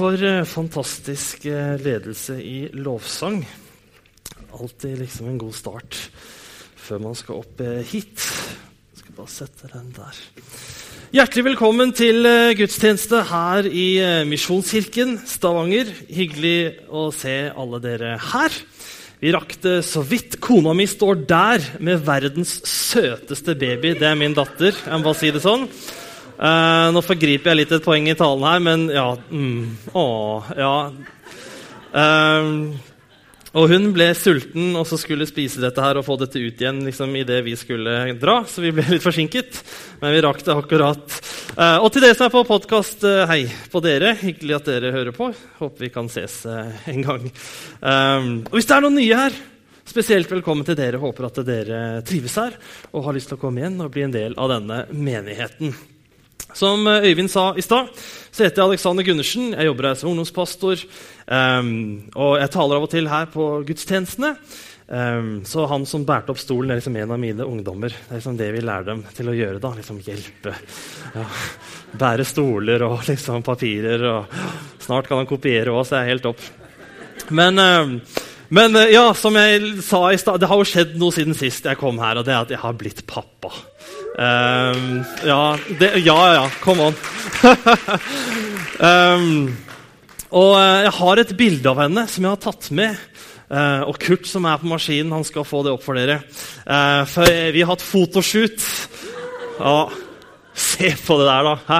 for eh, fantastisk eh, ledelse i lovsang. Alltid liksom en god start før man skal opp eh, hit. Skal bare sette den der. Hjertelig velkommen til gudstjeneste her i Misjonskirken Stavanger. Hyggelig å se alle dere her. Vi rakk det så vidt. Kona mi står der med verdens søteste baby. Det er min datter. Jeg må bare si det sånn. Eh, nå forgriper jeg litt et poeng i talen her, men ja mm, Å, ja. Uh, og hun ble sulten og så skulle spise dette her og få dette ut igjen liksom, idet vi skulle dra, så vi ble litt forsinket. Men vi rakk det akkurat. Uh, og til dere som er på podkast, hei på dere. Hyggelig at dere hører på. Håper vi kan ses en gang. Og hvis det er noen nye her, spesielt velkommen til dere. Håper at dere trives her og har lyst til å komme igjen og bli en del av denne menigheten. Som eh, Øyvind sa i stad, så heter jeg Alexander Gundersen. Jeg jobber her som ungdomspastor. Um, og jeg taler av og til her på gudstjenestene. Um, så han som bærte opp stolen, er liksom en av mine ungdommer. Det er liksom det vi lærer dem til å gjøre. da, liksom Hjelpe. Ja. Bære stoler og liksom papirer. og Snart kan han kopiere òg, så jeg er helt opp. Men, um, men ja, som jeg sa i stad, det har jo skjedd noe siden sist jeg kom her, og det er at jeg har blitt pappa. Um, ja, det, ja, ja, come on. um, og jeg har et bilde av henne som jeg har tatt med. Uh, og Kurt, som er på maskinen, han skal få det opp for dere. Uh, for vi har hatt fotoshoot. Ja, se på det der, da.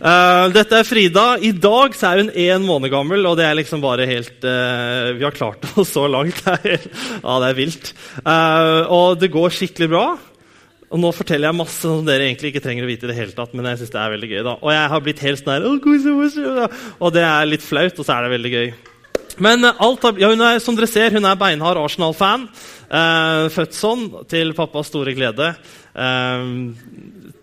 Uh, dette er Frida. I dag så er hun én måned gammel, og det er liksom bare helt Vi har klart oss så langt. Ja, det er vilt. og det går skikkelig bra. Og nå forteller jeg masse som dere egentlig ikke trenger å vite. i det hele tatt, men jeg synes det er veldig gøy da. Og jeg har blitt helt sånn her, Og det er litt flaut, og så er det veldig gøy. Men alt har, ja, hun er, som dere ser, hun er beinhard Arsenal-fan. Eh, født sånn, til pappas store glede. Eh,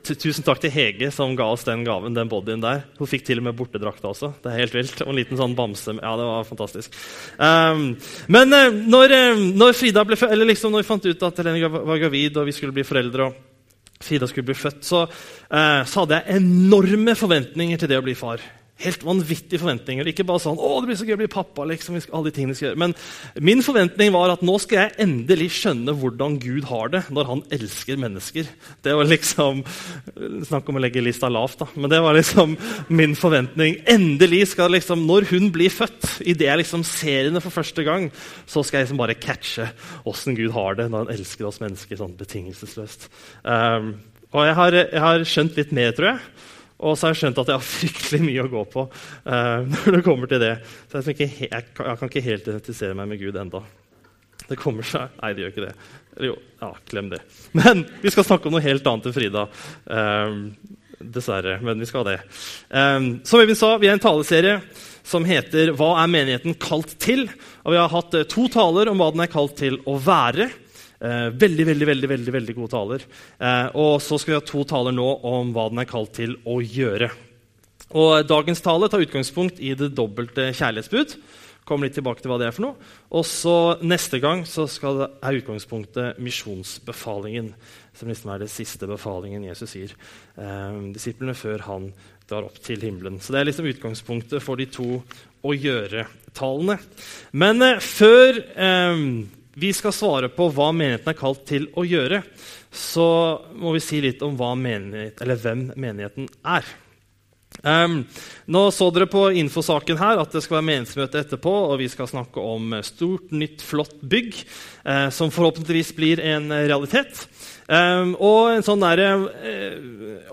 tusen takk til Hege, som ga oss den gaven, den bodyen der. Hun fikk til og med bortedrakta også. Det er helt vilt. Og en liten sånn bamse. Ja, det var fantastisk. Eh, men uh, når, uh, når, Frida ble eller liksom når vi fant ut at Helene var gravid og vi skulle bli foreldre, og Frida skulle bli født, så, så hadde jeg enorme forventninger til det å bli far. Helt vanvittige forventninger. Ikke bare sånn 'Å, det blir så gøy å bli pappa'. Liksom, alle de tingene vi skal gjøre. Men min forventning var at nå skal jeg endelig skjønne hvordan Gud har det når han elsker mennesker. Det var liksom Snakk om å legge lista lavt, da. Men det var liksom min forventning. Endelig skal liksom, Når hun blir født, idet jeg liksom ser henne for første gang, så skal jeg liksom bare catche åssen Gud har det når han elsker oss mennesker sånn betingelsesløst. Um, og jeg har, jeg har skjønt litt mer, tror jeg. Og så har jeg skjønt at jeg har fryktelig mye å gå på uh, når det kommer til det. Så jeg, ikke, jeg, jeg, kan ikke helt identifisere meg med Gud enda. Det kommer seg Nei, det gjør ikke det. Eller jo, ja, glem det. Men vi skal snakke om noe helt annet enn Frida. Um, dessverre. Men vi skal ha det. Um, som Øyvind sa, vi er en taleserie som heter 'Hva er menigheten kalt til?' Og Vi har hatt to taler om hva den er kalt til å være. Eh, veldig veldig, veldig, veldig, veldig gode taler. Eh, og så skal vi ha to taler nå om hva den er kalt til å gjøre. Og Dagens tale tar utgangspunkt i det dobbelte kjærlighetsbud. Kommer litt tilbake til hva det er for noe. Og så Neste gang så skal er utgangspunktet misjonsbefalingen. Som liksom er det siste befalingen Jesus sier eh, disiplene før han drar opp til himmelen. Så Det er liksom utgangspunktet for de to å gjøre-talene. Men eh, før eh, vi skal svare på hva menigheten er kalt til å gjøre, så må vi si litt om menighet, hvem menigheten er. Um, nå så dere på infosaken her at det skal være menighetsmøte etterpå, og vi skal snakke om stort, nytt, flott bygg eh, som forhåpentligvis blir en realitet. Um, og en sånn der, eh,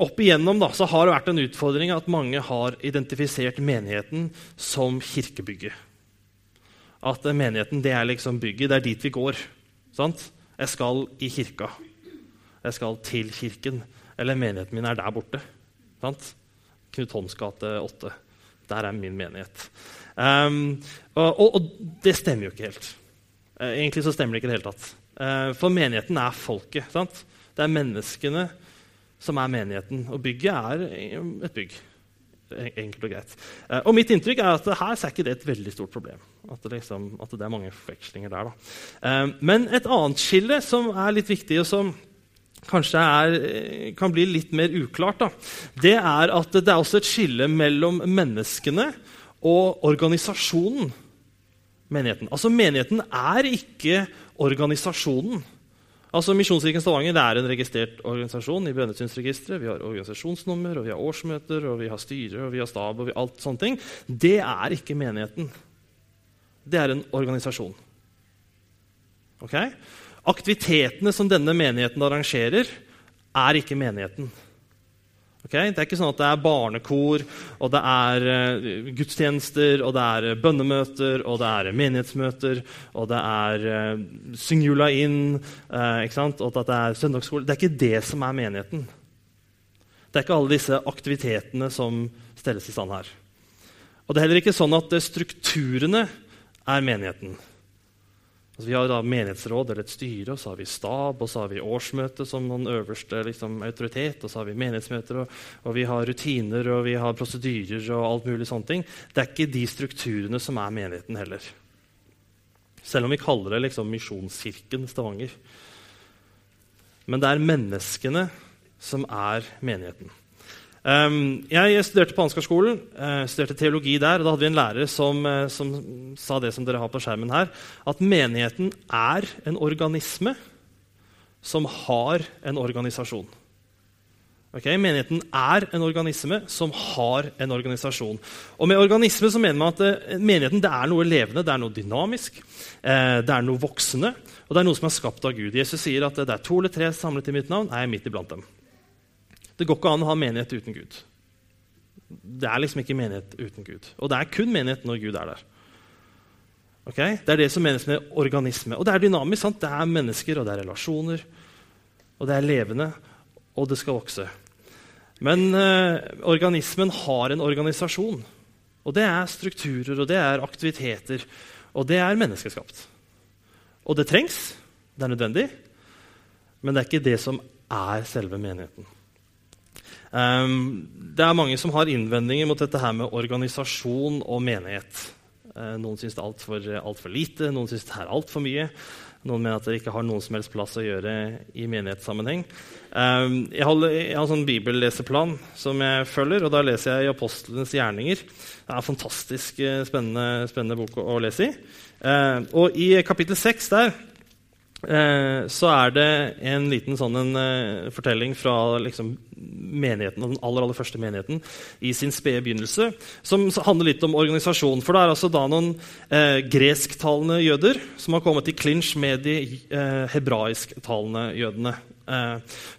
Opp igjennom da, så har det vært en utfordring at mange har identifisert menigheten som kirkebygget at menigheten det er liksom bygget. Det er dit vi går. Sant? Jeg skal i kirka. Jeg skal til kirken. Eller menigheten min er der borte. Sant? Knut Holms gate 8. Der er min menighet. Um, og, og, og, det stemmer jo ikke helt. Uh, egentlig så stemmer det ikke i det hele tatt. Uh, for menigheten er folket. Sant? Det er menneskene som er menigheten. Og bygget er et bygg. Enkelt og greit. Uh, og mitt inntrykk er at her er ikke det et veldig stort problem. At det, liksom, at det er mange forvekslinger der. Da. men et annet skille som er litt viktig, og som kanskje er, eh, kan bli litt mer uklart, da, det er at det er også et skille mellom menneskene og organisasjonen menigheten. Altså, Menigheten er ikke organisasjonen. Altså, Misjonskirken Stavanger det er en registrert organisasjon i Brønnøysundsregisteret. Vi har organisasjonsnummer, og vi har årsmøter, og vi har styre og vi har stab. og vi, alt sånne ting. Det er ikke menigheten. Det er en organisasjon. Okay? Aktivitetene som denne menigheten arrangerer, er ikke menigheten. Okay? Det er ikke sånn at det er barnekor, og det er uh, gudstjenester, og det er uh, bønnemøter, og det er menighetsmøter, og det er uh, Syng jula inn, og at det er søndagsskole. Det er ikke det som er menigheten. Det er ikke alle disse aktivitetene som stelles i stand her. Og det er heller ikke sånn at strukturene er menigheten. Altså, vi har da menighetsråd eller et styre, og så har vi stab, og så har vi årsmøte som noen øverste liksom, autoritet, og så har vi menighetsmøter, og, og, vi har rutiner og vi har prosedyrer og alt mulig sånne ting. Det er ikke de strukturene som er menigheten heller. Selv om vi kaller det liksom Misjonskirken Stavanger. Men det er menneskene som er menigheten. Um, jeg studerte på Ansgarskolen, uh, studerte teologi der. og Da hadde vi en lærer som, uh, som, sa det som dere har på skjermen her, at menigheten er en organisme som har en organisasjon. Okay? Menigheten er en organisme som har en organisasjon. Og Med organisme så mener man at uh, menigheten det er noe levende, det er noe dynamisk, det er noe voksende, og det er noe som er skapt av Gud. Jesus sier at det er to eller tre samlet i mitt navn, er jeg midt iblant dem. Det går ikke an å ha menighet uten Gud. Det er liksom ikke menighet uten Gud. Og det er kun menighet når Gud er der. Okay? Det er det som menes med organisme. Og det er dynamisk. sant? Det er mennesker, og det er relasjoner. Og det er levende, og det skal vokse. Men eh, organismen har en organisasjon. Og det er strukturer, og det er aktiviteter. Og det er menneskeskapt. Og det trengs. Det er nødvendig. Men det er ikke det som er selve menigheten. Um, det er mange som har innvendinger mot dette her med organisasjon og menighet. Uh, noen syns det er altfor alt for lite, noen syns det er altfor mye. Noen mener at det ikke har noen som helst plass å gjøre i menighetssammenheng. Um, jeg, holder, jeg, har en sånn bibelleseplan som jeg følger, og da leser jeg i Apostlenes gjerninger. Det er en fantastisk eh, spennende, spennende bok å, lese i. Uh, og i kapittel 6 der Eh, så er det en liten sånn en, uh, fortelling fra liksom, menigheten, den aller, aller første menigheten i sin spede begynnelse, som handler litt om organisasjon. For det er altså da noen uh, gresktalende jøder som har kommet i klinsj med de uh, hebraisktalende jødene.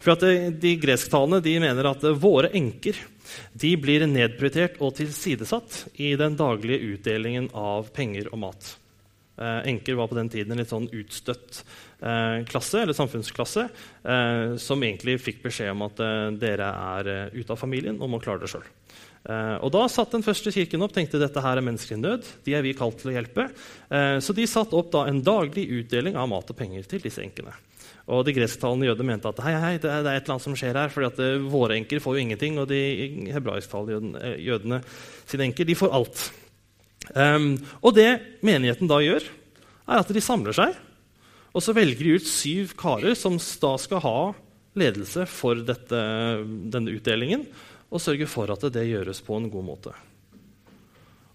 for at de, de gresktalende de mener at våre enker de blir nedprioritert og tilsidesatt i den daglige utdelingen av penger og mat. Enker var på den tiden en litt sånn utstøtt Eh, klasse, eller samfunnsklasse eh, som egentlig fikk beskjed om at eh, dere er ute av familien og må klare det sjøl. og Da satt den første kirken opp tenkte dette her er mennesker i nød. De er vi kalt til å hjelpe. så de satte opp da en daglig utdeling av mat og penger til disse enkene. Og De gresktalende jødene mente at hei, hei, det er, et eller annet som skjer her. fordi at Våre enker får jo ingenting, og de hebraisktalende jødene sine enker de får alt. Um, og det menigheten da gjør, er at de samler seg og så velger de ut syv karer som da skal ha ledelse for dette, denne utdelingen, og sørge for at det gjøres på en god måte.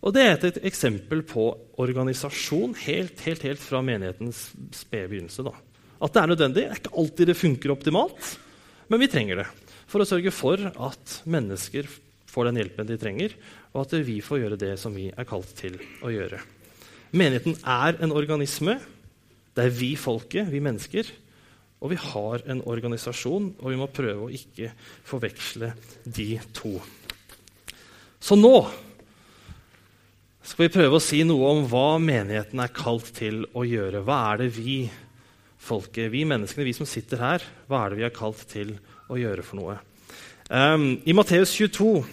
Og Det er et eksempel på organisasjon helt, helt, helt fra menighetens spede begynnelse. Da. At det er nødvendig. Det er ikke alltid det funker optimalt, men vi trenger det for å sørge for at mennesker får den hjelpen de trenger, og at vi får gjøre det som vi er kalt til å gjøre. Menigheten er en organisme det er vi folket, vi mennesker. Og vi har en organisasjon, og vi må prøve å ikke forveksle de to. Så nå skal vi prøve å si noe om hva menigheten er kalt til å gjøre. Hva er det vi folket, vi menneskene, vi som sitter her, hva er det vi er kalt til å gjøre for noe? Um, I Matteus 22 um,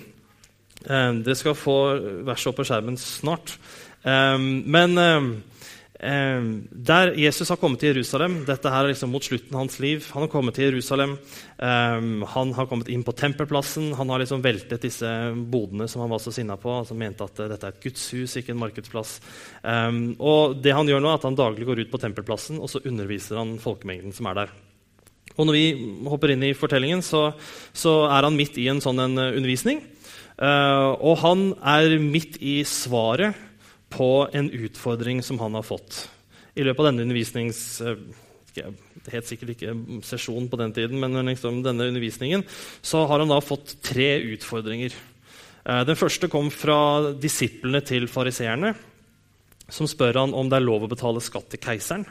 Dere skal få verset opp på skjermen snart. Um, men Eh, der Jesus har kommet til Jerusalem Dette her er liksom mot slutten av hans liv. Han har kommet til Jerusalem, eh, han har kommet inn på tempelplassen. Han har liksom veltet disse bodene som han var så sinna på. altså mente at dette er et gudshus, ikke en markedsplass. Eh, og det Han gjør nå er at han daglig går ut på tempelplassen og så underviser han folkemengden som er der. Og når vi hopper inn i fortellingen, så, så er han midt i en sånn en undervisning. Uh, og han er midt i svaret på en utfordring som han har fått. I løpet av denne undervisnings... Helt det het sikkert ikke sesjon på den tiden, men liksom denne undervisningen, så har han da fått tre utfordringer. Uh, den første kom fra disiplene til fariseerne, som spør han om det er lov å betale skatt til keiseren.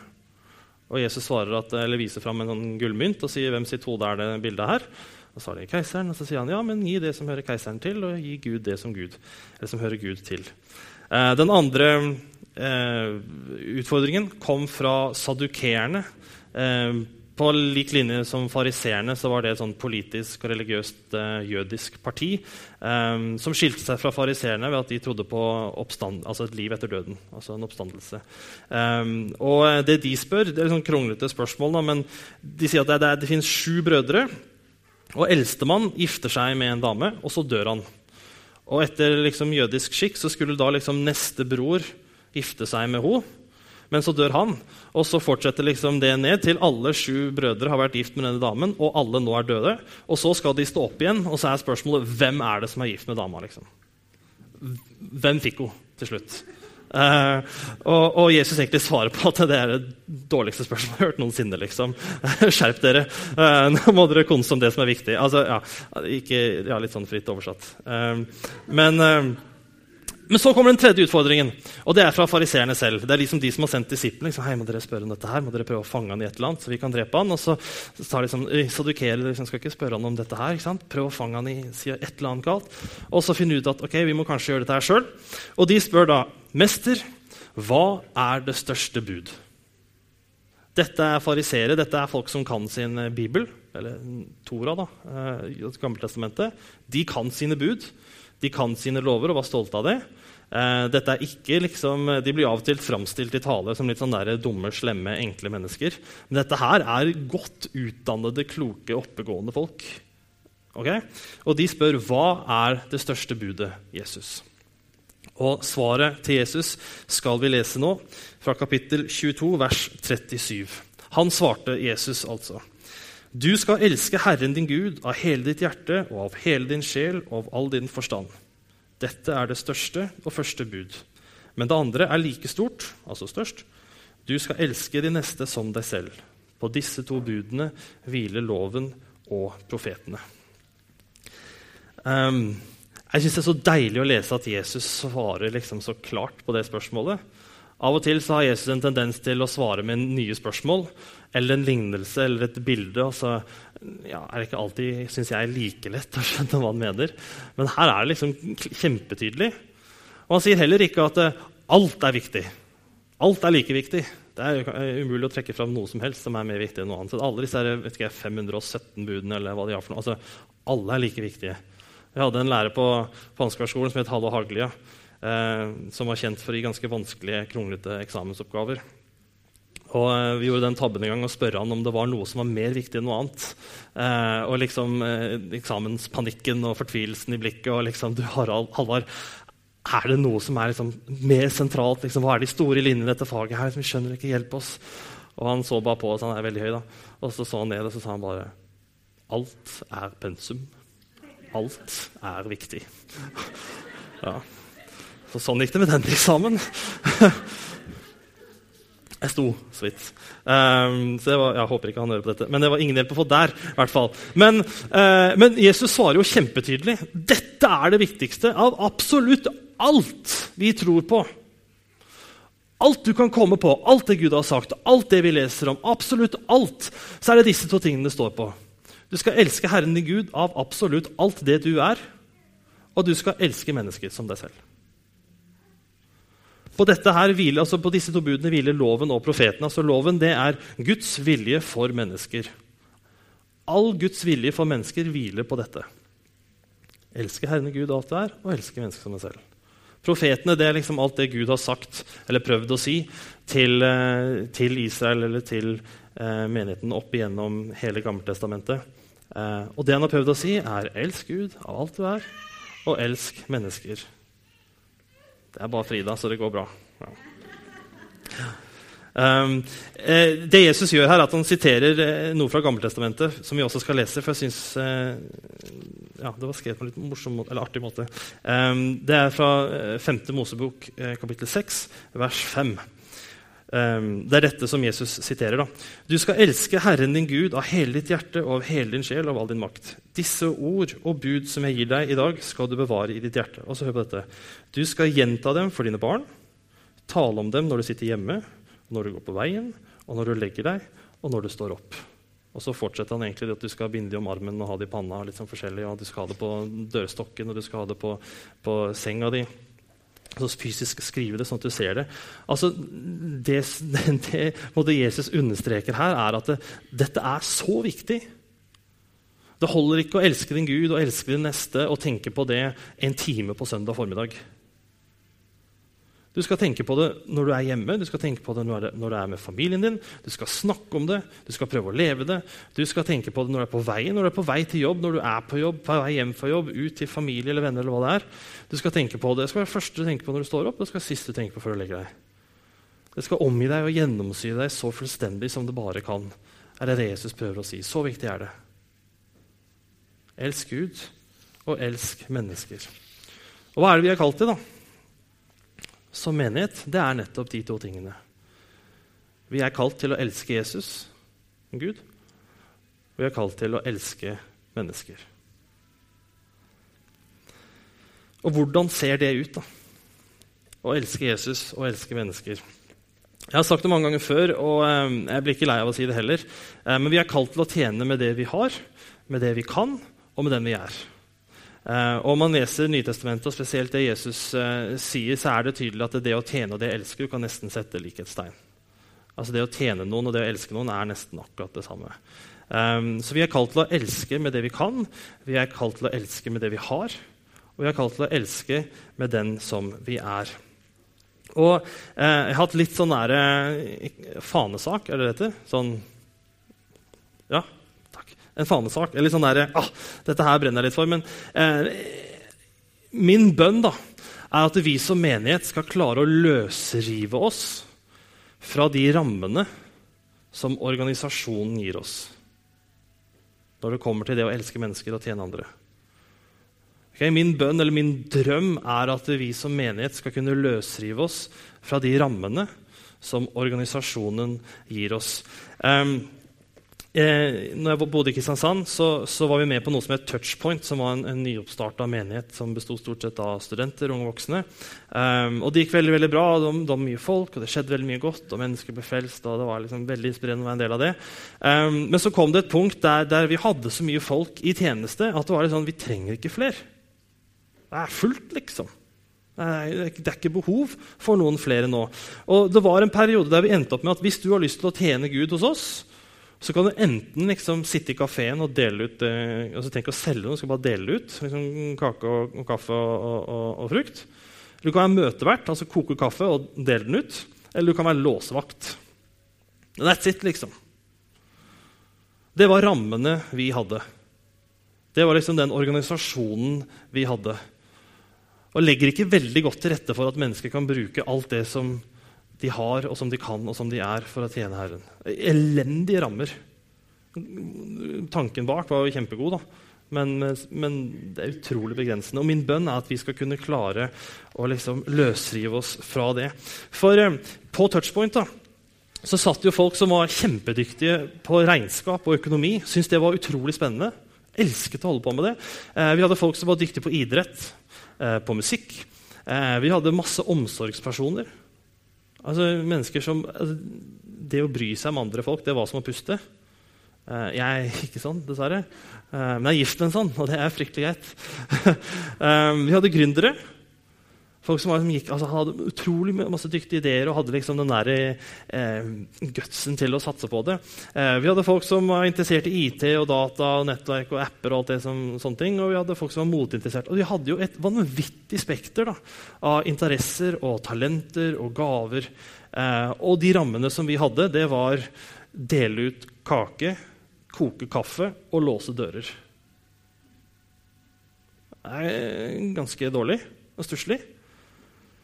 Og Jesus svarer at, eller viser fram en sånn gullmynt og sier hvem sitt hode er det bildet her. Og er det keiseren, og så sier han ja, men gi det som hører keiseren til, og gi Gud det som, Gud, som hører Gud til. Eh, den andre eh, utfordringen kom fra sadukeerne. Eh, på lik linje som fariseerne så var det et politisk og religiøst uh, jødisk parti um, som skilte seg fra fariseerne ved at de trodde på altså et liv etter døden. altså en oppstandelse. Um, og det de spør, det er sånn kronglete spørsmål, da, men de sier at det, det, det finnes sju brødre. Og Eldstemann gifter seg med en dame, og så dør han. Og etter liksom, jødisk skikk så skulle da liksom, neste bror gifte seg med henne. Men så dør han, og så fortsetter liksom det ned til alle sju brødre har vært gift med denne damen, og alle nå er døde. Og så skal de stå opp igjen, og så er spørsmålet hvem er det som er gift med dama. liksom? Hvem fikk hun til slutt? Uh, og, og, Jesus egentlig svarer på at det er det dårligste spørsmålet jeg har hørt noensinne. liksom. Skjerp dere! Uh, nå må dere konse om det som er viktig. Altså, ja, ikke, ja, Litt sånn fritt oversatt. Uh, men, men, så kommer den tredje utfordringen, og det er fra fariseerne selv. Det er liksom de som har sendt disiplene. Liksom, Hei, må dere spørre om dette her? Må dere prøve å fange han i et eller annet, så vi kan drepe han? Og så, tar de sånn, sadukerer liksom, skal ikke spørre han om dette her. ikke sant? Prøv å fange han i si et eller annet galt. Og så finne ut at ok, vi må kanskje gjøre dette her sjøl. Og de spør da 'Mester, hva er det største bud?' Dette er fariseere, dette er folk som kan sin eh, bibel, eller Tora, da, eh, Gammeltestamentet. De kan sine bud, de kan sine lover og var stolte av det. Eh, dette er ikke liksom, De blir av og til framstilt i tale som litt sånn der dumme, slemme, enkle mennesker. Men dette her er godt utdannede, kloke, oppegående folk. Okay? Og de spør hva er det største budet, Jesus? Og svaret til Jesus skal vi lese nå, fra kapittel 22, vers 37. Han svarte Jesus altså. Du skal elske Herren din Gud av hele ditt hjerte og av hele din sjel og av all din forstand. Dette er det største og første bud. Men det andre er like stort, altså størst. Du skal elske de neste som deg selv. På disse to budene hviler loven og profetene. Um, jeg synes Det er så deilig å lese at Jesus svarer liksom så klart på det spørsmålet. Av og til har Jesus en tendens til å svare med nye spørsmål eller en lignelse eller et bilde. og så ja, er det ikke alltid synes jeg, like lett å skjønne hva han mener. Men her er det liksom kjempetydelig. Og Han sier heller ikke at uh, alt er viktig. Alt er like viktig. Det er umulig å trekke fram noe som helst som er mer viktig enn noe annet. Alle disse her, vet ikke, 517 budene eller hva de har for noe, altså, alle er like viktige. Jeg hadde en lærer på, på som het Hallo Haglia, eh, som var kjent for å gi ganske vanskelige, kronglete eksamensoppgaver. Og eh, Vi gjorde den tabben en gang å spørre han om det var noe som var mer viktig enn noe annet. Eh, og liksom eh, Eksamenspanikken og fortvilelsen i blikket. og liksom, du Harald, Halvard, er det noe som er liksom, mer sentralt? Liksom, hva er de store linjene i dette faget? her? Vi skjønner ikke, hjelp oss. Og han så bare på oss, han er veldig høy, da. Og så så han ned og så sa han bare Alt er pensum. Alt er viktig. Ja. Så sånn gikk det med den eksamen. Jeg sto så vidt. Um, så var, jeg håper ikke han hører på dette, men det var ingen hjelp å få der. I hvert fall. Men, uh, men, Jesus svarer jo kjempetydelig. Dette er det viktigste av absolutt alt vi tror på. Alt du kan komme på, alt det Gud har sagt, alt det vi leser om, absolutt alt, så er det disse to tingene det står på. Du skal elske Herren din Gud av absolutt alt det du er, og du skal elske mennesker som deg selv. På, hviler, altså på disse to budene hviler loven og profeten. Altså loven det er Guds vilje for mennesker. All Guds vilje for mennesker hviler på dette. Elske Herren Gud alt det er, og elske mennesker som deg selv. Profetene det er liksom alt det Gud har sagt eller prøvd å si til, eh, til Israel eller til eh, menigheten opp igjennom hele Gammeltestamentet. Eh, og det han har prøvd å si, er 'elsk Gud av alt du er', og 'elsk mennesker'. Det er bare Frida, så det går bra. Ja. Um, eh, det Jesus gjør her, er at han siterer eh, noe fra Gammeltestamentet, som vi også skal lese. for jeg synes, eh, ja, Det var skrevet på en litt morsom eller artig måte. Um, det er fra 5. Eh, Mosebok, eh, kapittel 6, vers 5. Um, det er dette som Jesus siterer. da. Du skal elske Herren din Gud av hele ditt hjerte og av hele din sjel og av all din makt. Disse ord og bud som jeg gir deg i dag, skal du bevare i ditt hjerte. Og så hør på dette. Du skal gjenta dem for dine barn, tale om dem når du sitter hjemme når du går på veien, og når du legger deg, og når du står opp. Og så fortsetter han egentlig at du skal binde dem om armen og ha det i panna. litt sånn forskjellig, og Du skal ha det på dørstokken og du skal ha det på, på senga di. Altså fysisk skrive det sånn at du ser det. Altså, det, det, det Jesus understreker her, er at det, dette er så viktig. Det holder ikke å elske din Gud og elske din neste og tenke på det en time på søndag formiddag. Du skal tenke på det når du er hjemme, du skal tenke på det når, du er med familien din. Du skal snakke om det, du skal prøve å leve det. Du skal tenke på det når du er på veien, når du er på vei til jobb, når du er på jobb, på vei hjem fra jobb, ut til familie eller venner. eller hva Det er. Du skal tenke på det. Det skal være det første du tenker på når du står opp, det skal være det siste du tenker på før du legger deg. Det skal omgi deg og gjennomsyre deg så fullstendig som det bare kan. er det det Jesus prøver å si. Så viktig er det. Elsk Gud, og elsk mennesker. Og hva er det vi er kalt til, da? Som menighet, det er nettopp de to tingene. Vi er kalt til å elske Jesus, Gud, og vi er kalt til å elske mennesker. Og hvordan ser det ut, da? Å elske Jesus og elske mennesker. Jeg har sagt det mange ganger før, og eh, jeg blir ikke lei av å si det heller. Eh, men vi er kalt til å tjene med det vi har, med det vi kan, og med den vi er. Uh, og Om man leser Nytestamentet, og spesielt det Jesus uh, sier, så er det tydelig at det å tjene og det å elske du kan nesten sette likhetstegn. Altså Det å tjene noen og det å elske noen er nesten akkurat det samme. Um, så vi er kalt til å elske med det vi kan, vi er kalt til å elske med det vi har, og vi er kalt til å elske med den som vi er. Og uh, Jeg har hatt litt sånn nære fanesak, er det det heter? Sånn Ja, en fanesak. Eller sånn derre ah, dette her brenner jeg litt for. Men eh, min bønn da, er at vi som menighet skal klare å løsrive oss fra de rammene som organisasjonen gir oss når det kommer til det å elske mennesker og tjene andre. Okay, min bønn eller min drøm er at vi som menighet skal kunne løsrive oss fra de rammene som organisasjonen gir oss. Um, Eh, når jeg bodde i Kristiansand, så, så, var vi med på noe som het Touchpoint, som var en, en nyoppstarta menighet som besto stort sett av studenter, unge voksne. Um, og Det gikk veldig veldig bra, Det det, det, var mye folk, og det skjedde veldig mye godt. og Mennesker ble frelst, og det var liksom veldig inspirerende å være en del av det. Um, men så kom det et punkt der, der, vi hadde så mye folk i tjeneste at det var litt sånn, vi trenger ikke flere. Det er fullt, liksom. Det er ikke behov for noen flere nå. Og Det var en periode der vi endte opp med at hvis du har lyst til å tjene Gud hos oss, så kan du enten liksom sitte i kafeen og dele ut eh, altså Tenk å selge noe, du skal bare dele ut liksom kake og, og kaffe og, og, og, frukt. Du kan være møtevert, altså koke kaffe og dele den ut. Eller du kan være låsevakt. That's it, liksom. Det var rammene vi hadde. Det var liksom den organisasjonen vi hadde. Og legger ikke veldig godt til rette for at mennesker kan bruke alt det som de har, og som de kan, og som de er, for å tjene Herren. Elendige rammer. Tanken bak var jo kjempegod, da. Men, men, det er utrolig begrensende. Og min bønn er at vi skal kunne klare å liksom løsrive oss fra det. For eh, på touchpoint da, så satt jo folk som var kjempedyktige på regnskap og økonomi. Syntes det var utrolig spennende. Elsket å holde på med det. Eh, vi hadde folk som var dyktige på idrett, eh, på musikk. Eh, vi hadde masse omsorgspersoner Altså, mennesker som, altså, Det å bry seg om andre folk, det var som å puste. Uh, jeg er ikke sånn, dessverre. Uh, men jeg er gift med en sånn, og det er fryktelig greit. uh, vi hadde gründere. Folk som, var, som gikk, altså, hadde utrolig masse dyktige ideer og hadde liksom den der, eh, gutsen til å satse på det. Eh, vi hadde folk som var interessert i IT og data og nettverk og apper. Og alt det som, sånne ting, og vi hadde folk som var motinteressert. Og vi hadde jo et vanvittig spekter da, av interesser og talenter og gaver. Eh, og de rammene som vi hadde, det var dele ut kake, koke kaffe og låse dører. Det er ganske dårlig og stusslig.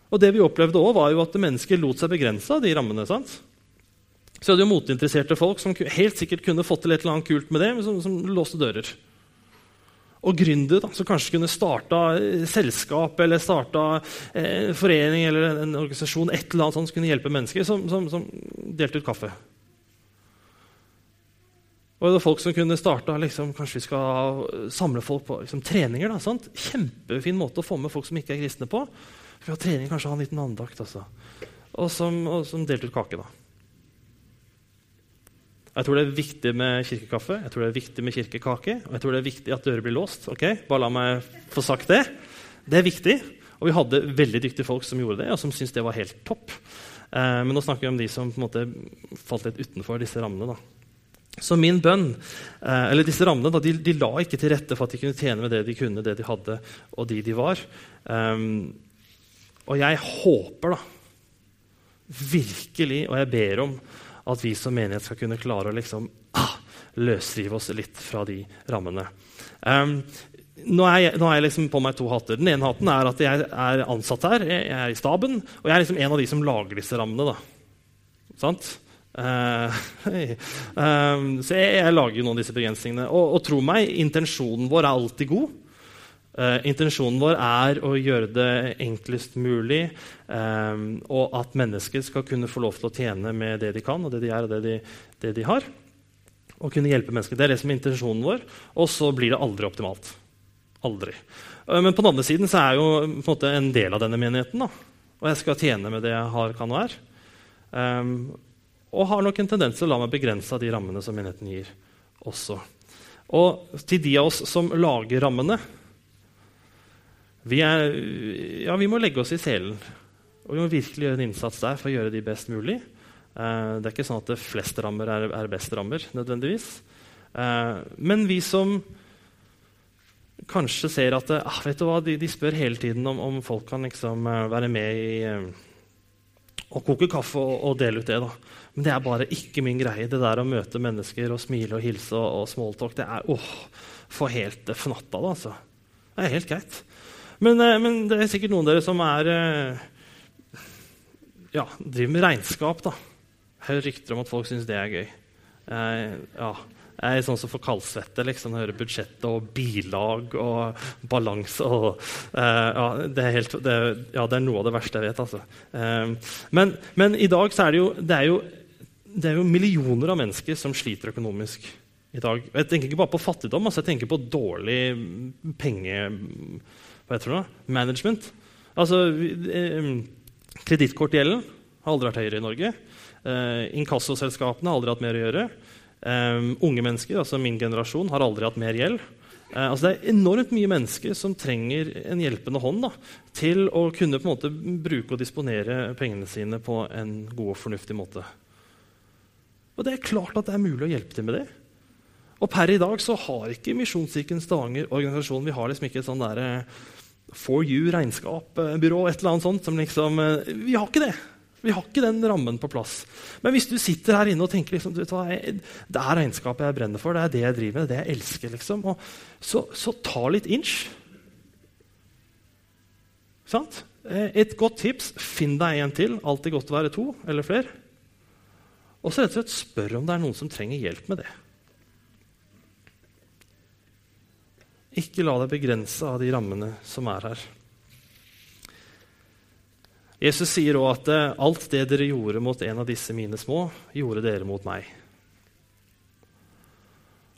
Og det vi opplevde også var jo at mennesker lot seg begrense av de rammene. sant? Så hadde jo moteinteresserte folk som helt sikkert kunne fått til et eller annet kult med det, men som, som låste dører. Og gründere som kanskje kunne starta eh, selskap eller starta eh, forening eller en organisasjon et eller annet sånt som kunne hjelpe mennesker, som, som, som delte ut kaffe. Og det var folk som kunne starta liksom, Kanskje vi skal samle folk på liksom, treninger. Da, sant? Kjempefin måte å få med folk som ikke er kristne på. Vi har trening, kanskje ha en liten andakt. Altså. Og, som, og som delte ut kake. da. Jeg tror det er viktig med kirkekaffe, jeg tror det er viktig med kirkekake, og jeg tror det er viktig at dører blir låst. ok? Bare la meg få sagt det. Det er viktig. Og vi hadde veldig dyktige folk som gjorde det, og som syntes det var helt topp. Eh, men nå snakker vi om de som på en måte falt litt utenfor disse rammene. da. Så min bønn, eh, eller disse rammene da, de, de, la ikke til rette for at de kunne tjene med det de kunne, det de hadde, og de de var. Um, og jeg håper da, virkelig, og jeg ber om, at vi som menighet skal kunne klare å liksom, ah, løsrive oss litt fra de rammene. Um, nå er, jeg, jeg liksom på meg to hatter. Den ene hatten er at jeg er ansatt her. Jeg er i staben, og jeg er liksom en av de som lager disse rammene. da. Sant? Uh, um, så jeg, jeg, lager jo noen av disse begrensningene. Og, og tro meg, intensjonen vår er alltid god. Uh, intensjonen vår er å gjøre det enklest mulig, eh, og at mennesker skal kunne få lov til å tjene med det de kan, og det de er, og det de, det de har. Og kunne hjelpe mennesker. Det er det som er intensjonen vår. Og så blir det aldri optimalt. Aldri. Uh, men på den andre siden så er jeg jo en, måte, en del av denne menigheten. Da. Og jeg skal tjene med det jeg har, kan og er. Um, og har nok en tendens til å la meg begrense av de rammene som menigheten gir. også. Og til de av oss som lager rammene, vi, er, ja, vi må legge oss i selen. Og vi må virkelig gjøre en innsats der for å gjøre de best mulig. Uh, det er ikke sånn at det flest rammer er, er best rammer, nødvendigvis. Uh, men vi som kanskje ser at ah, vet du hva, de, de, spør hele tiden om, om folk kan liksom, være med i å koke kaffe og, og, dele ut det. da. Men det er bare ikke min greie. Det der å møte mennesker og smile og hilse og, og smalltalk, det er åh, for helt fnatta. Da, altså. Det er helt greit. Men, eh, men, det er sikkert noen av dere som er eh, ja, driver med regnskap. da. Jeg hører rykter om at folk syns det er gøy. Jeg, ja, jeg er sånn som får kaldsvette liksom, hører budsjett og bilag og balanse. Og, uh, ja, det er det, ja, det er noe av det verste jeg vet. Altså. Uh, men, men, i dag så er det, jo, det er jo, det er jo millioner av mennesker som sliter økonomisk i dag. Jeg tenker ikke bare på fattigdom, altså, jeg tenker på dårlig penge hva heter det, management. Altså, eh, Kredittkortgjelden har aldri vært høyere i Norge. Eh, inkassoselskapene har aldri hatt mer å gjøre. Eh, unge mennesker, altså min generasjon, har aldri hatt mer gjeld. Eh, altså det er enormt mye mennesker som trenger en hjelpende hånd da, til å kunne på en måte bruke og disponere pengene sine på en god og fornuftig måte. Og det er klart at det er mulig å hjelpe til med det. Og per i dag så har ikke Misjonskirken Stavanger organisasjonen vi har liksom ikke et sånn der, For you regnskapsbyrå, et eller annet sånt. som liksom, eh, Vi har ikke det. Vi har ikke den rammen på plass. Men hvis du sitter her inne og tenker liksom, det er regnskapet jeg brenner for, det er det jeg driver med, det jeg elsker, liksom, så, så, ta litt inch. Sant? Eh, et godt tips finn deg en til. Alltid godt å være to eller flere. Og så rett og slett spør om det er noen som trenger hjelp med det. Ikke la deg begrense av de rammene som er her. Jesus sier òg at eh, alt det dere gjorde mot en av disse mine små, gjorde dere mot meg.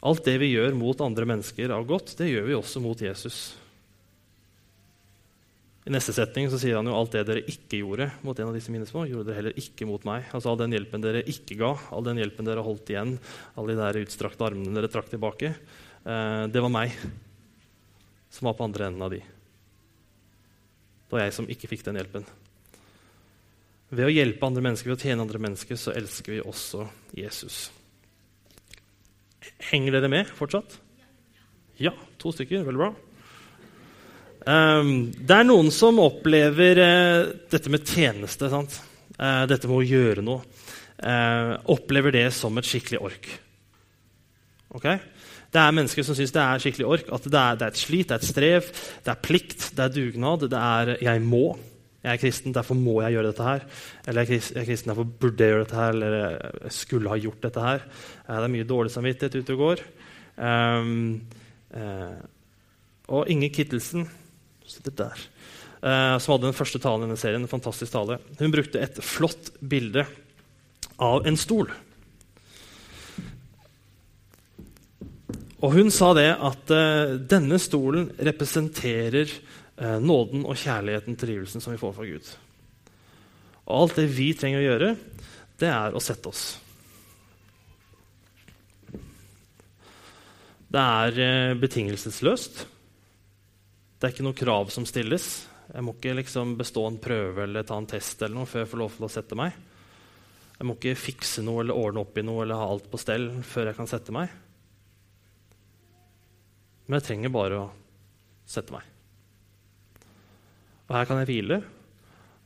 Alt det vi gjør mot andre mennesker av godt, det gjør vi også mot Jesus. I neste setning så sier han jo alt det dere ikke gjorde mot en av disse mine små, gjorde dere heller ikke mot meg. Altså All den hjelpen dere ikke ga, all den hjelpen dere holdt igjen, alle de der utstrakte armene dere trakk tilbake, eh, det var meg som var på andre enden av de. Det var jeg som ikke fikk den hjelpen. Ved å hjelpe andre mennesker, ved å tjene andre mennesker, så elsker vi også Jesus. Henger dere med fortsatt? Ja, to stykker. Veldig bra. Um, det er noen som opplever uh, dette med tjeneste, uh, dette med å gjøre noe, uh, opplever det som et skikkelig ork. Okay? Det er mennesker som syns det er skikkelig ork. At det er, det er, et slit, det er et strev, det er plikt, det er dugnad, det er 'jeg må'. Jeg er kristen, derfor må jeg gjøre dette her. Eller jeg er kristen, derfor burde jeg gjøre dette her. Eller jeg skulle ha gjort dette her. Det er mye dårlig samvittighet ute og går. Um, uh, og Inge Kittelsen sitter der, uh, som hadde den første talen i denne serien, en fantastisk tale. Hun brukte et flott bilde av en stol. Og hun sa det at uh, denne stolen representerer uh, nåden og kjærligheten, trivelsen, som vi får fra Gud. Og alt det vi trenger å gjøre, det er å sette oss. Det er uh, betingelsesløst. Det er ikke noe krav som stilles. Jeg må ikke liksom bestå en prøve eller ta en test eller noe før jeg får lov til å sette meg. Jeg må ikke fikse noe eller ordne opp i noe eller ha alt på stell før jeg kan sette meg. Men jeg trenger bare å sette meg. Og her kan jeg hvile,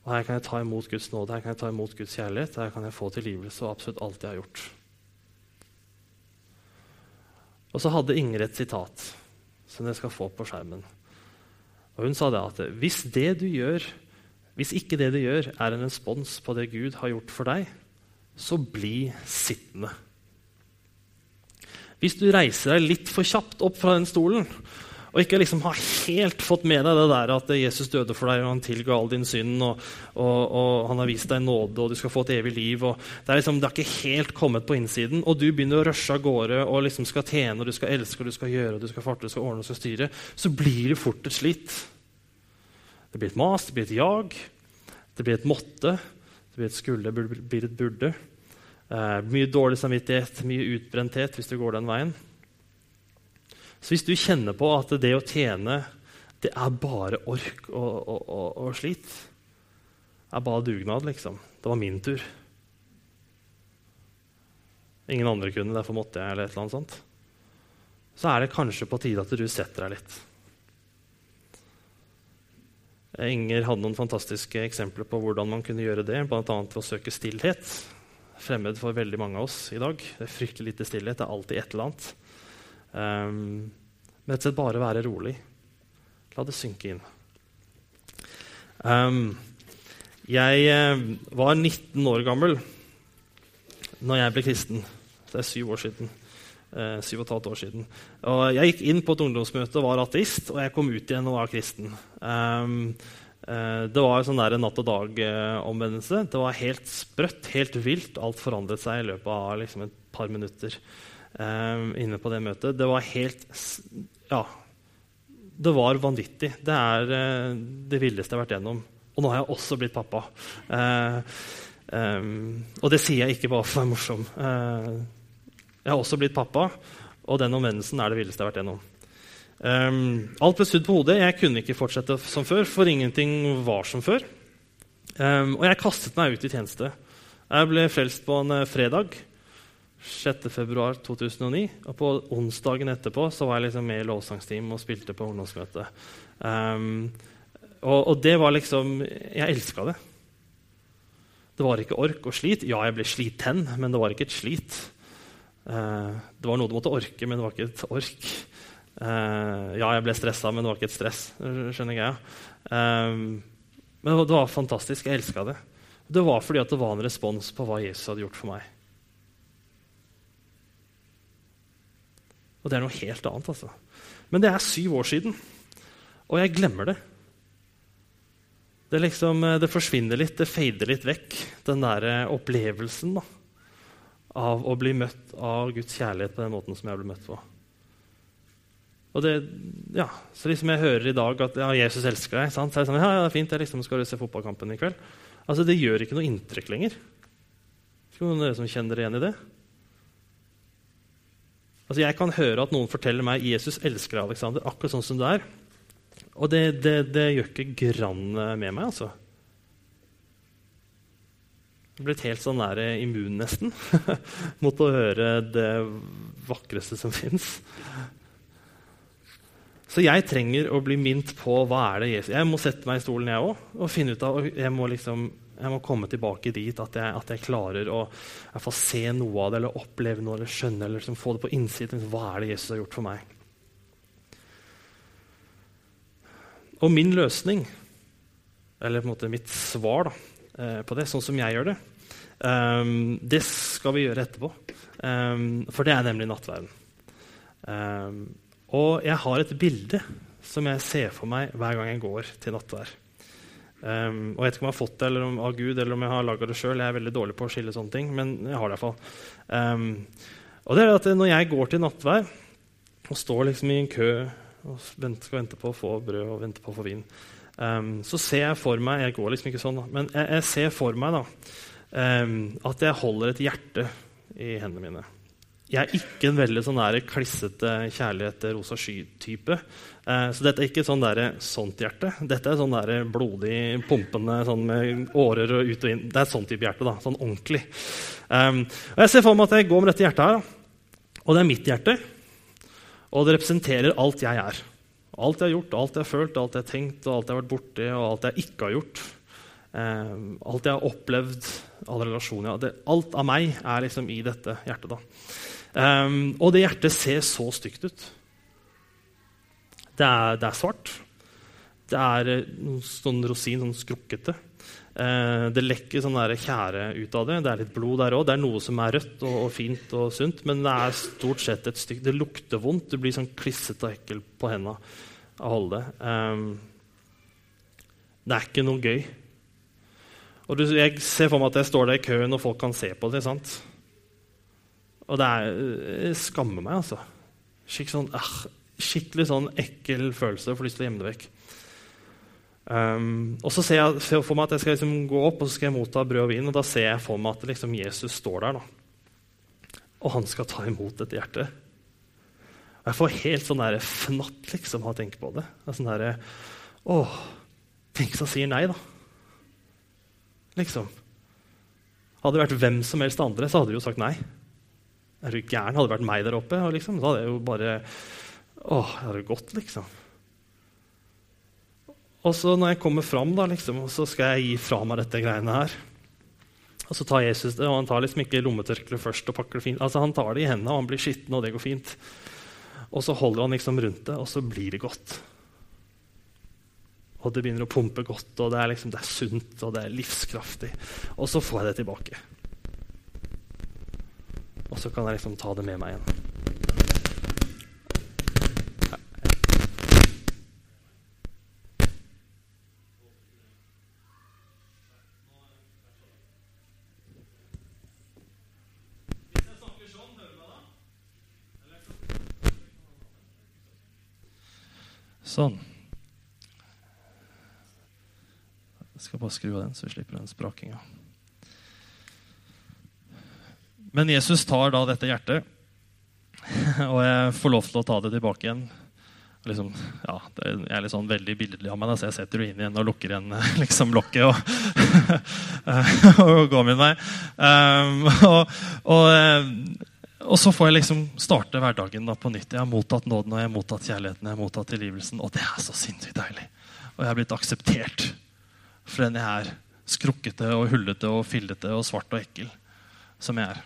og her kan jeg ta imot Guds nåde, her kan jeg ta imot Guds kjærlighet, her kan jeg få tilgivelse og absolutt alt jeg har gjort. Og så hadde Ingrid et sitat som dere skal få på skjermen. Og Hun sa det at hvis det du gjør, hvis ikke det du gjør, er en respons på det Gud har gjort for deg, så bli sittende. Hvis du reiser deg litt for kjapt opp fra den stolen og ikke liksom har helt fått med deg det der at Jesus døde for deg, og han tilga all din synd, og, og, og, han har vist deg nåde, og du skal få et evig liv. det, er liksom, det har ikke helt kommet på innsiden, og du begynner å rushe av gårde og liksom skal tjene, og du skal elske, og du skal gjøre, og du skal farte, du skal ordne og skal styre, så blir det fort et slitt. Det blir et mas, det blir et jag, det blir et måtte, det blir et skulle, det blir et burde. Eh, mye dårlig samvittighet, mye utbrenthet hvis du går den veien. Så hvis du kjenner på at det å tjene det er bare ork og, og, og, og slit Det er bare dugnad, liksom. Det var min tur. Ingen andre kunne, derfor måtte jeg. eller et eller annet sånt. Så er det kanskje på tide at du setter deg litt. Inger hadde noen fantastiske eksempler på hvordan man kunne gjøre det, bl.a. ved å søke stillhet. Fremmed for veldig mange av oss i dag. Det er fryktelig lite stillhet. Det er alltid et eller annet. Um, men rett og slett bare være rolig. La det synke inn. Um, jeg uh, var 19 år gammel når jeg ble kristen. Det er syv år siden. Uh, syv og et halvt år siden. Og jeg gikk inn på et ungdomsmøte og var ateist, og jeg kom ut igjen og var kristen. Um, det var sånn der natt og dag-omvendelse. det var helt sprøtt, helt vilt. Alt forandret seg i løpet av liksom, et par minutter um, inne på det møtet. Det var helt Ja, det var vanvittig. Det er uh, det villeste jeg har vært gjennom. Og nå har jeg også blitt pappa. Uh, um, og det sier jeg ikke bare for å være morsom. Uh, jeg har også blitt pappa, og den omvendelsen er det villeste jeg har vært gjennom. Um, alt ble snudd på hodet. Jeg kunne ikke fortsette som før, for ingenting var som før. Um, og jeg kastet meg ut i tjeneste. Jeg ble frelst på en fredag. 6.2.2009. Og på onsdagen etterpå så var jeg liksom med i lovsangsteam og spilte på ungdomsmøte. Um, og, og, det var liksom Jeg elska det. Det var ikke ork og slit. Ja, jeg ble sliten, men det var ikke et slit. Uh, det var noe du måtte orke, men det var ikke et ork. Uh, ja, jeg ble stressa, men det var ikke et stress. skjønner jeg. Um, men det var, fantastisk. Jeg elska det. Det var fordi det var en respons på hva Jesus hadde gjort for meg. Og det er noe helt annet. altså. Men det er syv år siden, og jeg glemmer det. Det, liksom, eh, det forsvinner litt, det fader litt vekk, den der eh, opplevelsen da, av å bli møtt av Guds kjærlighet på den måten som jeg ble møtt på. Og det, ja, så liksom Jeg hører i dag at ja, Jesus elsker deg. Sant? Så er det sånn, ja, ja, det er fint, jeg liksom skal se fotballkampen i kveld. Altså, Det gjør ikke noe inntrykk lenger. Skal noen av dere som kjenner igjen i det? Altså, Jeg kan høre at noen forteller meg Jesus elsker Alexander akkurat sånn som du er. Og det, det, det gjør ikke grann med meg, altså. Jeg er blitt helt sånn nær immun, nesten, mot å høre det vakreste som fins. Så jeg trenger å bli minnet på hva er det Jesus Jeg må sette meg i stolen, jeg òg, og finne ut av, jeg må liksom jeg må komme tilbake dit at jeg, at jeg klarer å se noe av det, eller oppleve noe, eller skjønne, eller liksom få det på innsiden. Hva er det Jesus har gjort for meg? Og min løsning eller på en måte mitt svar da, eh, på det, sånn som jeg gjør det, um, det skal vi gjøre etterpå. Um, for det er nemlig nattverden. Um, og jeg har et bilde som jeg ser for meg hver gang jeg går til nattvær. Um, og Jeg vet ikke om jeg har fått det eller om, av Gud eller om jeg har laga det sjøl. Jeg er veldig dårlig på å skille sånne ting, men jeg har det iallfall. Um, og det er at når jeg går til nattvær og står liksom i en kø og skal vente på å få brød og vente på å få vin, um, så ser jeg for meg Jeg går liksom ikke sånn, men jeg, jeg ser for meg da, at jeg holder et hjerte i hendene mine. Jeg er ikke en veldig sånn der klissete kjærlighet rosa sky-type. Eh, så dette er ikke sånn der, sånt hjerte. Dette er sånn der blodig, pumpende sånn med årer og ut og inn. Det er sånn type hjerte. da, Sånn ordentlig. Um, og Jeg ser for meg at jeg går med dette hjertet her. Og det er mitt hjerte. Og det representerer alt jeg er. Alt jeg har gjort, alt jeg har følt, alt jeg har tenkt, alt jeg har vært borti, og alt jeg ikke har gjort. Um, alt jeg har opplevd, alle relasjoner Alt av meg er liksom i dette hjertet. da. Um, og det hjertet ser så stygt ut. Det er, det er svart. Det er eh, noen sånn rosin, sånn skrukkete. Uh, det lekker sånn tjære ut av det. Det er litt blod der òg. Det er noe som er rødt og, og, fint og sunt, men det er stort sett et stygt Det lukter vondt. Du blir sånn klissete og ekkel på hendene av å holde det. Um, det er ikke noe gøy. Og du, Jeg ser for meg at jeg står der i køen, og folk kan se på det. sant? Og det er, jeg skammer meg, altså. Skikkelig sånn, uh, skikkelig sånn ekkel følelse. Får lyst til å gjemme det vekk. Um, og så ser jeg ser for meg at jeg skal liksom gå opp og så skal jeg motta brød og vin. Og da ser jeg for meg at liksom Jesus står der. da. Og han skal ta imot dette hjertet. Og jeg får helt sånn der fnatt liksom, av å tenke på det. det sånn der, Åh, tenk hvis han sier nei, da. Liksom. Hadde det vært hvem som helst andre, så hadde de jo sagt nei. Er du gæren? Hadde det vært meg der oppe, liksom, da hadde jeg jo bare Åh, det hadde gått, liksom. Og så når jeg kommer fram, da, liksom, så skal jeg gi fra meg dette greiene her. Og så tar Jesus det, og han tar liksom ikke lommetørkleet først. og pakker det fint. Altså Han tar det i hendene, og han blir skitten, og det går fint. Og så holder han liksom rundt det, og så blir det godt. Og det begynner å pumpe godt, og det er, liksom, det er sunt og det er livskraftig. Og så får jeg det tilbake. Og så kan jeg liksom ta det med meg igjen. Sånn. Jeg skal bare skru av den, så vi slipper den sprakinga. Men Jesus tar da dette hjertet, og jeg får lov til å ta det tilbake igjen. Liksom, ja, jeg er litt sånn veldig billedlig av meg, så jeg setter det inn igjen og lukker igjen liksom, lokket og, og går min vei. Um, og, og, eh, og, så får jeg liksom starte hverdagen da på nytt. Jeg har mottatt nåden og jeg har mottatt kjærligheten. jeg har mottatt tilgivelsen, Og det er så sinnssykt deilig. Og jeg har blitt akseptert for den jeg er. Skrukkete og hullete og fillete og svart og ekkel som jeg er.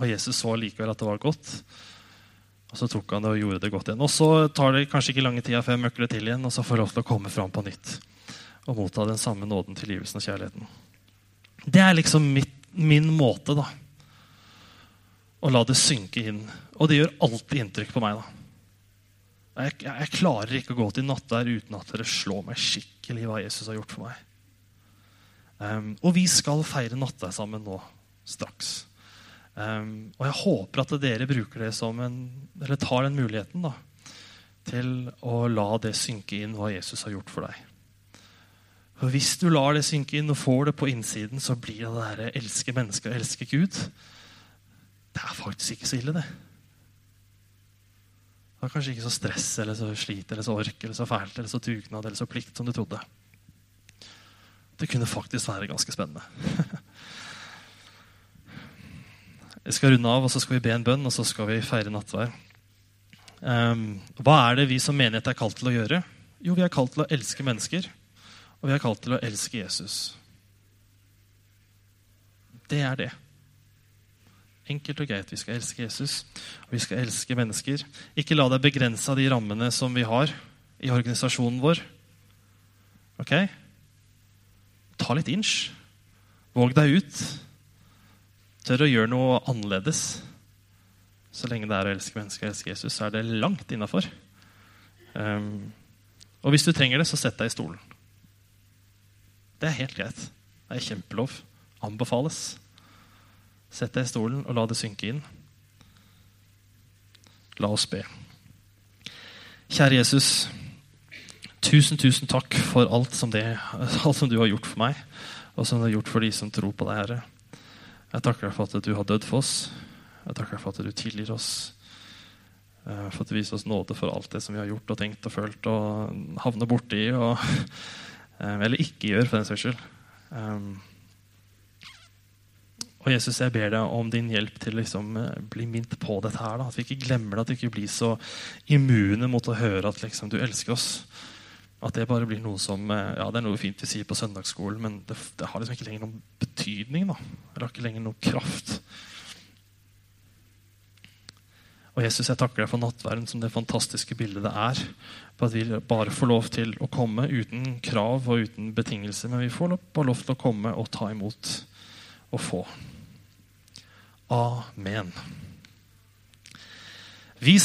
Og Jesus så likevel at det var godt. Og så tok han det og gjorde det godt igjen. Og så tar det kanskje ikke lange tida før jeg møkler til igjen, og så får jeg lov til å komme fram på nytt og motta den samme nåden, tilgivelsen og kjærligheten. Det er liksom mitt, min måte da, å la det synke inn. Og det gjør alltid inntrykk på meg. da. Jeg, jeg, klarer ikke å gå til nattvær uten at dere slår meg skikkelig hva Jesus har gjort for meg. Um, og vi skal feire nattvær sammen nå straks. Um, og jeg håper at dere bruker det som en, eller tar den muligheten da, til å la det synke inn hva Jesus har gjort for deg. For Hvis du lar det synke inn og får det på innsiden, så blir det det der elske mennesker og elske Gud. Det er faktisk ikke så ille, det. Det var kanskje ikke så stress eller så slit eller så ork eller så fælt eller så dugnad eller så plikt som du trodde. Det kunne faktisk være ganske spennende. Jeg skal runde av, og så skal vi be en bønn, og så skal vi feire nattvær. Um, hva er det vi som menighet er kalt til å gjøre? Jo, vi er kalt til å elske mennesker. Og vi er kalt til å elske Jesus. Det er det. Enkelt og greit. Vi skal elske Jesus, og vi skal elske mennesker. Ikke la deg begrense av de rammene som vi har i organisasjonen vår. Ok? Ta litt inch. Våg deg ut. Tør å gjøre noe annerledes. Så lenge det er å elske mennesker og elske Jesus, så er det langt innafor. Um, og hvis du trenger det, så sett deg i stolen. Det er helt greit. Det er kjempelov. Anbefales. Sett deg i stolen og la det synke inn. La oss be. Kjære Jesus. Tusen, tusen takk for alt som, det, alt som du har gjort for meg, og som du har gjort for de som tror på deg, Herre. Jeg takker deg for at du har dødd for oss. Jeg takker deg for at du tilgir oss. Eh, for at du viser oss nåde for alt det som vi har gjort og tenkt og følt og havner borti. Og, eh, eller ikke gjør, for den saks skyld. Um, og Jesus, jeg ber deg om din hjelp til å liksom, bli minnet på dette. her. Da. At vi ikke glemmer det, at vi ikke blir så immune mot å høre at liksom, du elsker oss. At det bare blir noe som ja, det er noe fint vi sier på søndagsskolen, men det, det har liksom ikke lenger noen betydning. da. Det har ikke lenger noen kraft. Og Jesus, jeg takker deg for nattverden som det fantastiske bildet det er. På at vi bare får lov til å komme uten krav og uten betingelser. Men vi får bare lov til å komme og ta imot og få. Amen.